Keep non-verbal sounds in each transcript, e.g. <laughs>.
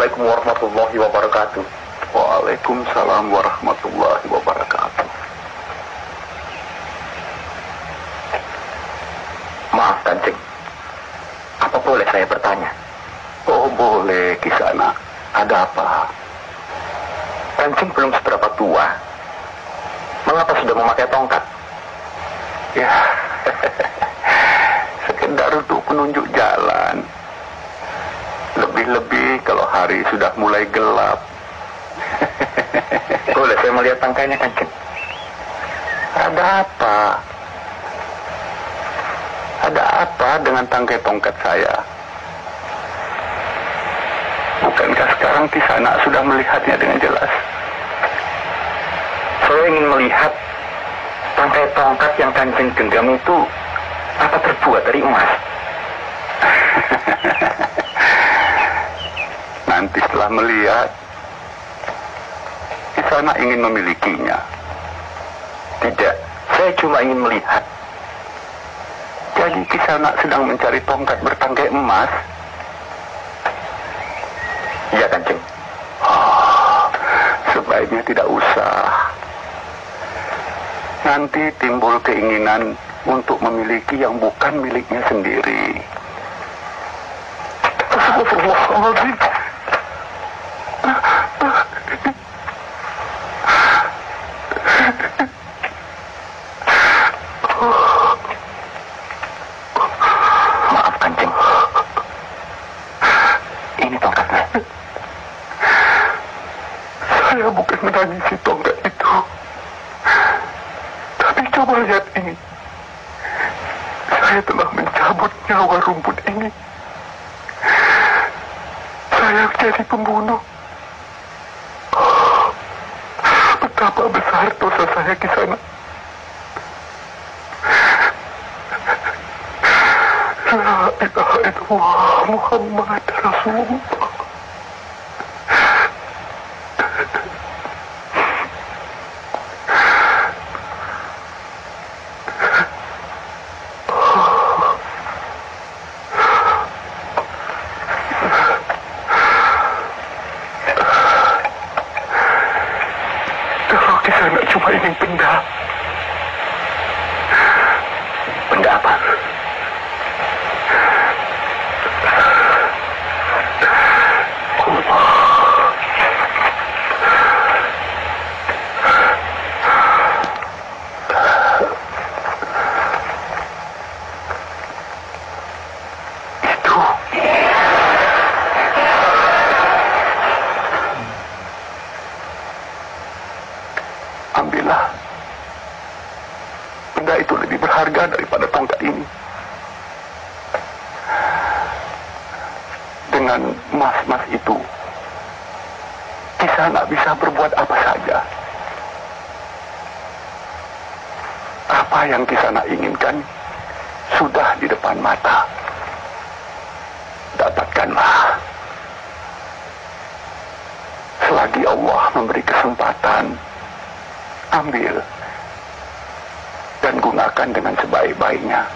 Assalamualaikum warahmatullahi wabarakatuh. Waalaikumsalam warahmatullahi wabarakatuh. Maaf Kanjeng. Apa boleh saya bertanya? Oh boleh Kisana. Ada apa? Kanjeng belum seberapa tua. Mengapa sudah memakai tongkat? Ya, <laughs> sekedar untuk penunjuk jalan. Lebih-lebih kalau hari sudah mulai gelap. <laughs> Boleh saya melihat tangkainya Kanjeng? Ada apa? Ada apa dengan tangkai tongkat saya? Bukankah sekarang di sana sudah melihatnya dengan jelas? Saya ingin melihat tangkai tongkat yang Kanjeng genggam itu apa terbuat dari emas? <laughs> Nanti setelah melihat, di sana ingin memilikinya. Tidak, saya cuma ingin melihat. Jadi Kisana sedang mencari tongkat bertangkai emas. Iya Kanjeng. Oh, sebaiknya tidak usah. Nanti timbul keinginan untuk memiliki yang bukan miliknya sendiri. Astagfirullahaladzim. Betapa besar dosa saya di sana. La ilaha illallah Muhammad Rasulullah. Selagi Allah memberi kesempatan, ambil dan gunakan dengan sebaik-baiknya.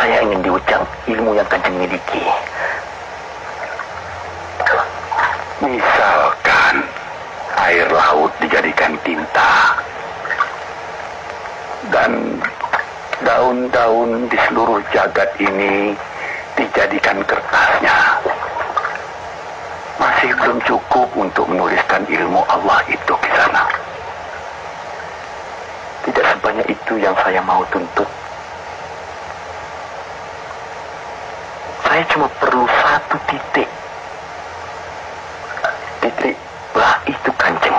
Saya ingin diucap ilmu yang Kanjeng miliki. Misalkan air laut dijadikan tinta dan daun-daun di seluruh jagat ini dijadikan kertasnya. Masih belum cukup untuk menuliskan ilmu Allah itu di sana. Tidak sebanyak itu yang saya mau tuntut. Saya cuma perlu satu titik. Titik bah itu kanjeng.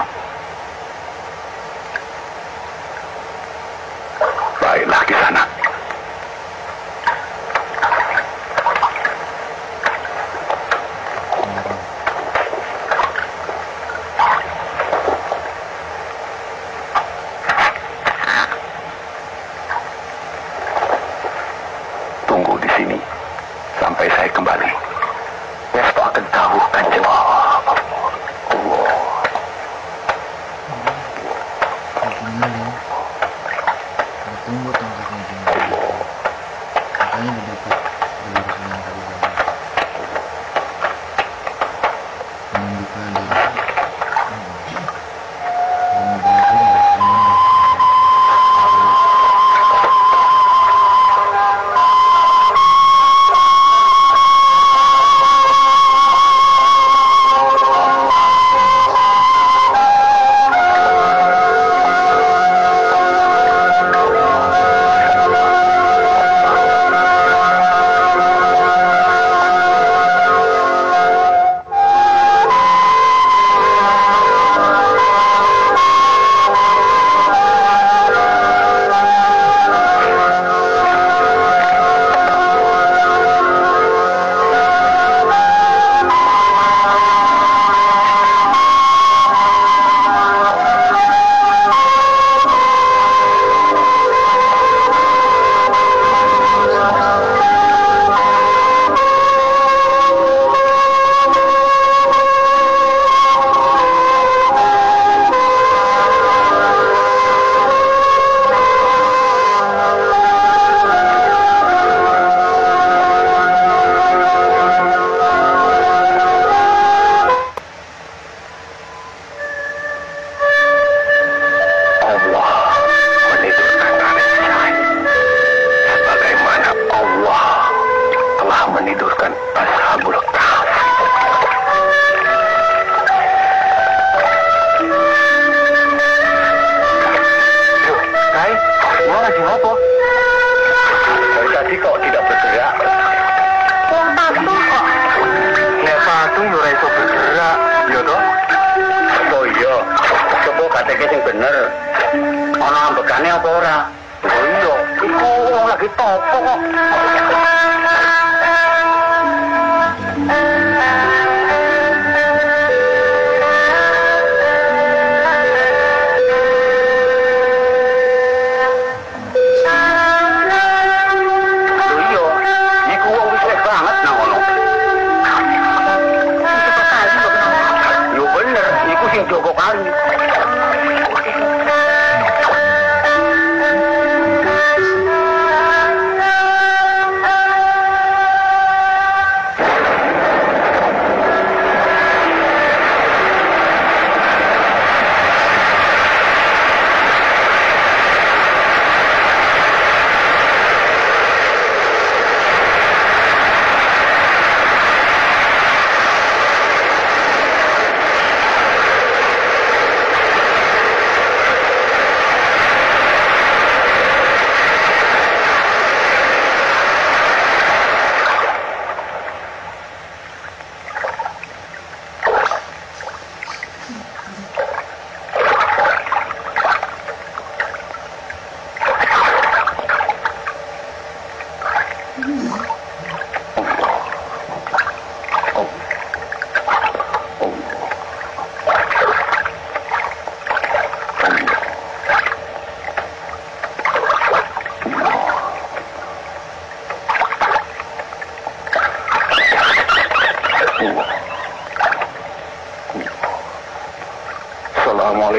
Baiklah di sana.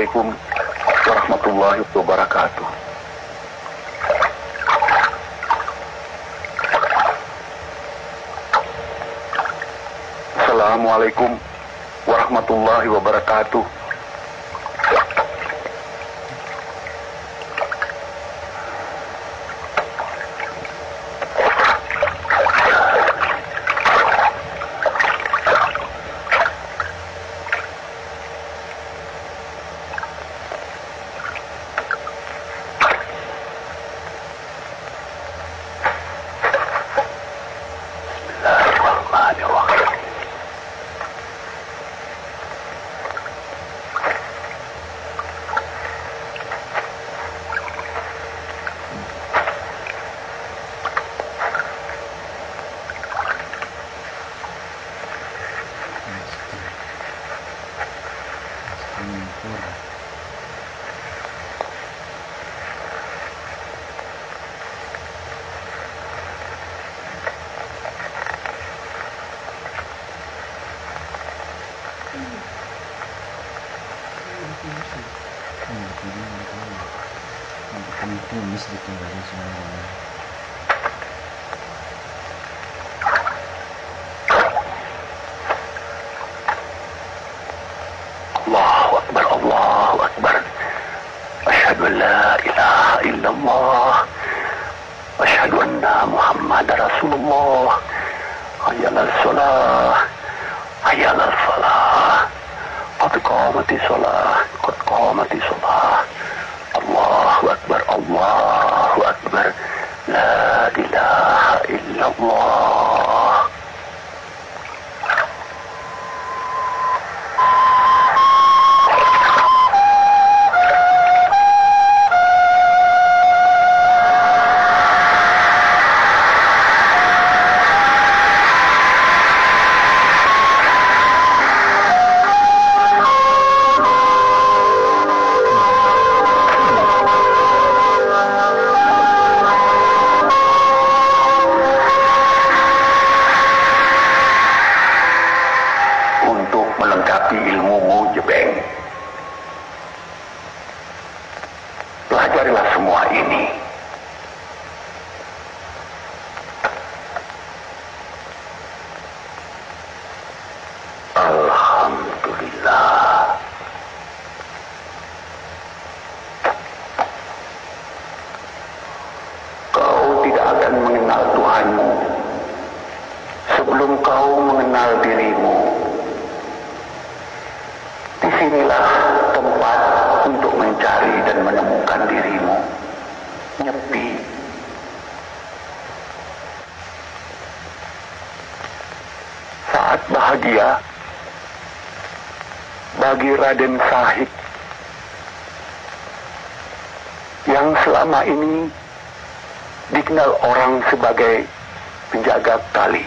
Assalamualaikum warahmatullahi wabarakatuh. Assalamualaikum warahmatullahi wabarakatuh. Allahu Akbar, Allahu Akbar. Asyhadu an la ilaha illallah. Asyhadu anna Muhammad Rasulullah. Hayya ala salah. Hayya ala salah. Qad qamati salah. Qad qamati salah. Allahu Akbar, Allahu Akbar. La ilaha illallah. untuk Raden Sahid yang selama ini dikenal orang sebagai penjaga tali.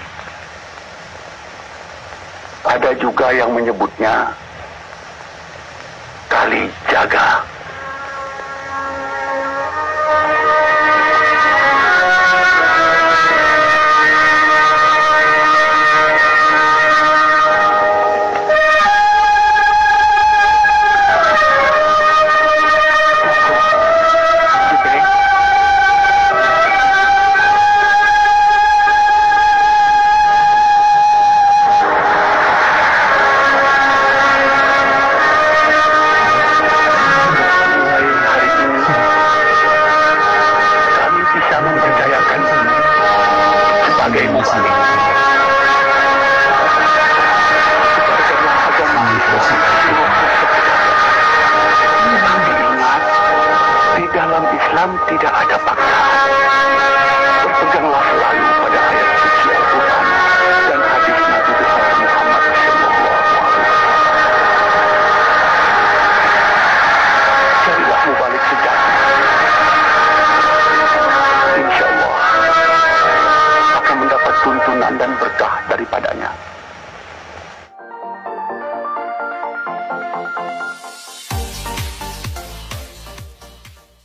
Ada juga yang menyebutnya kali jaga.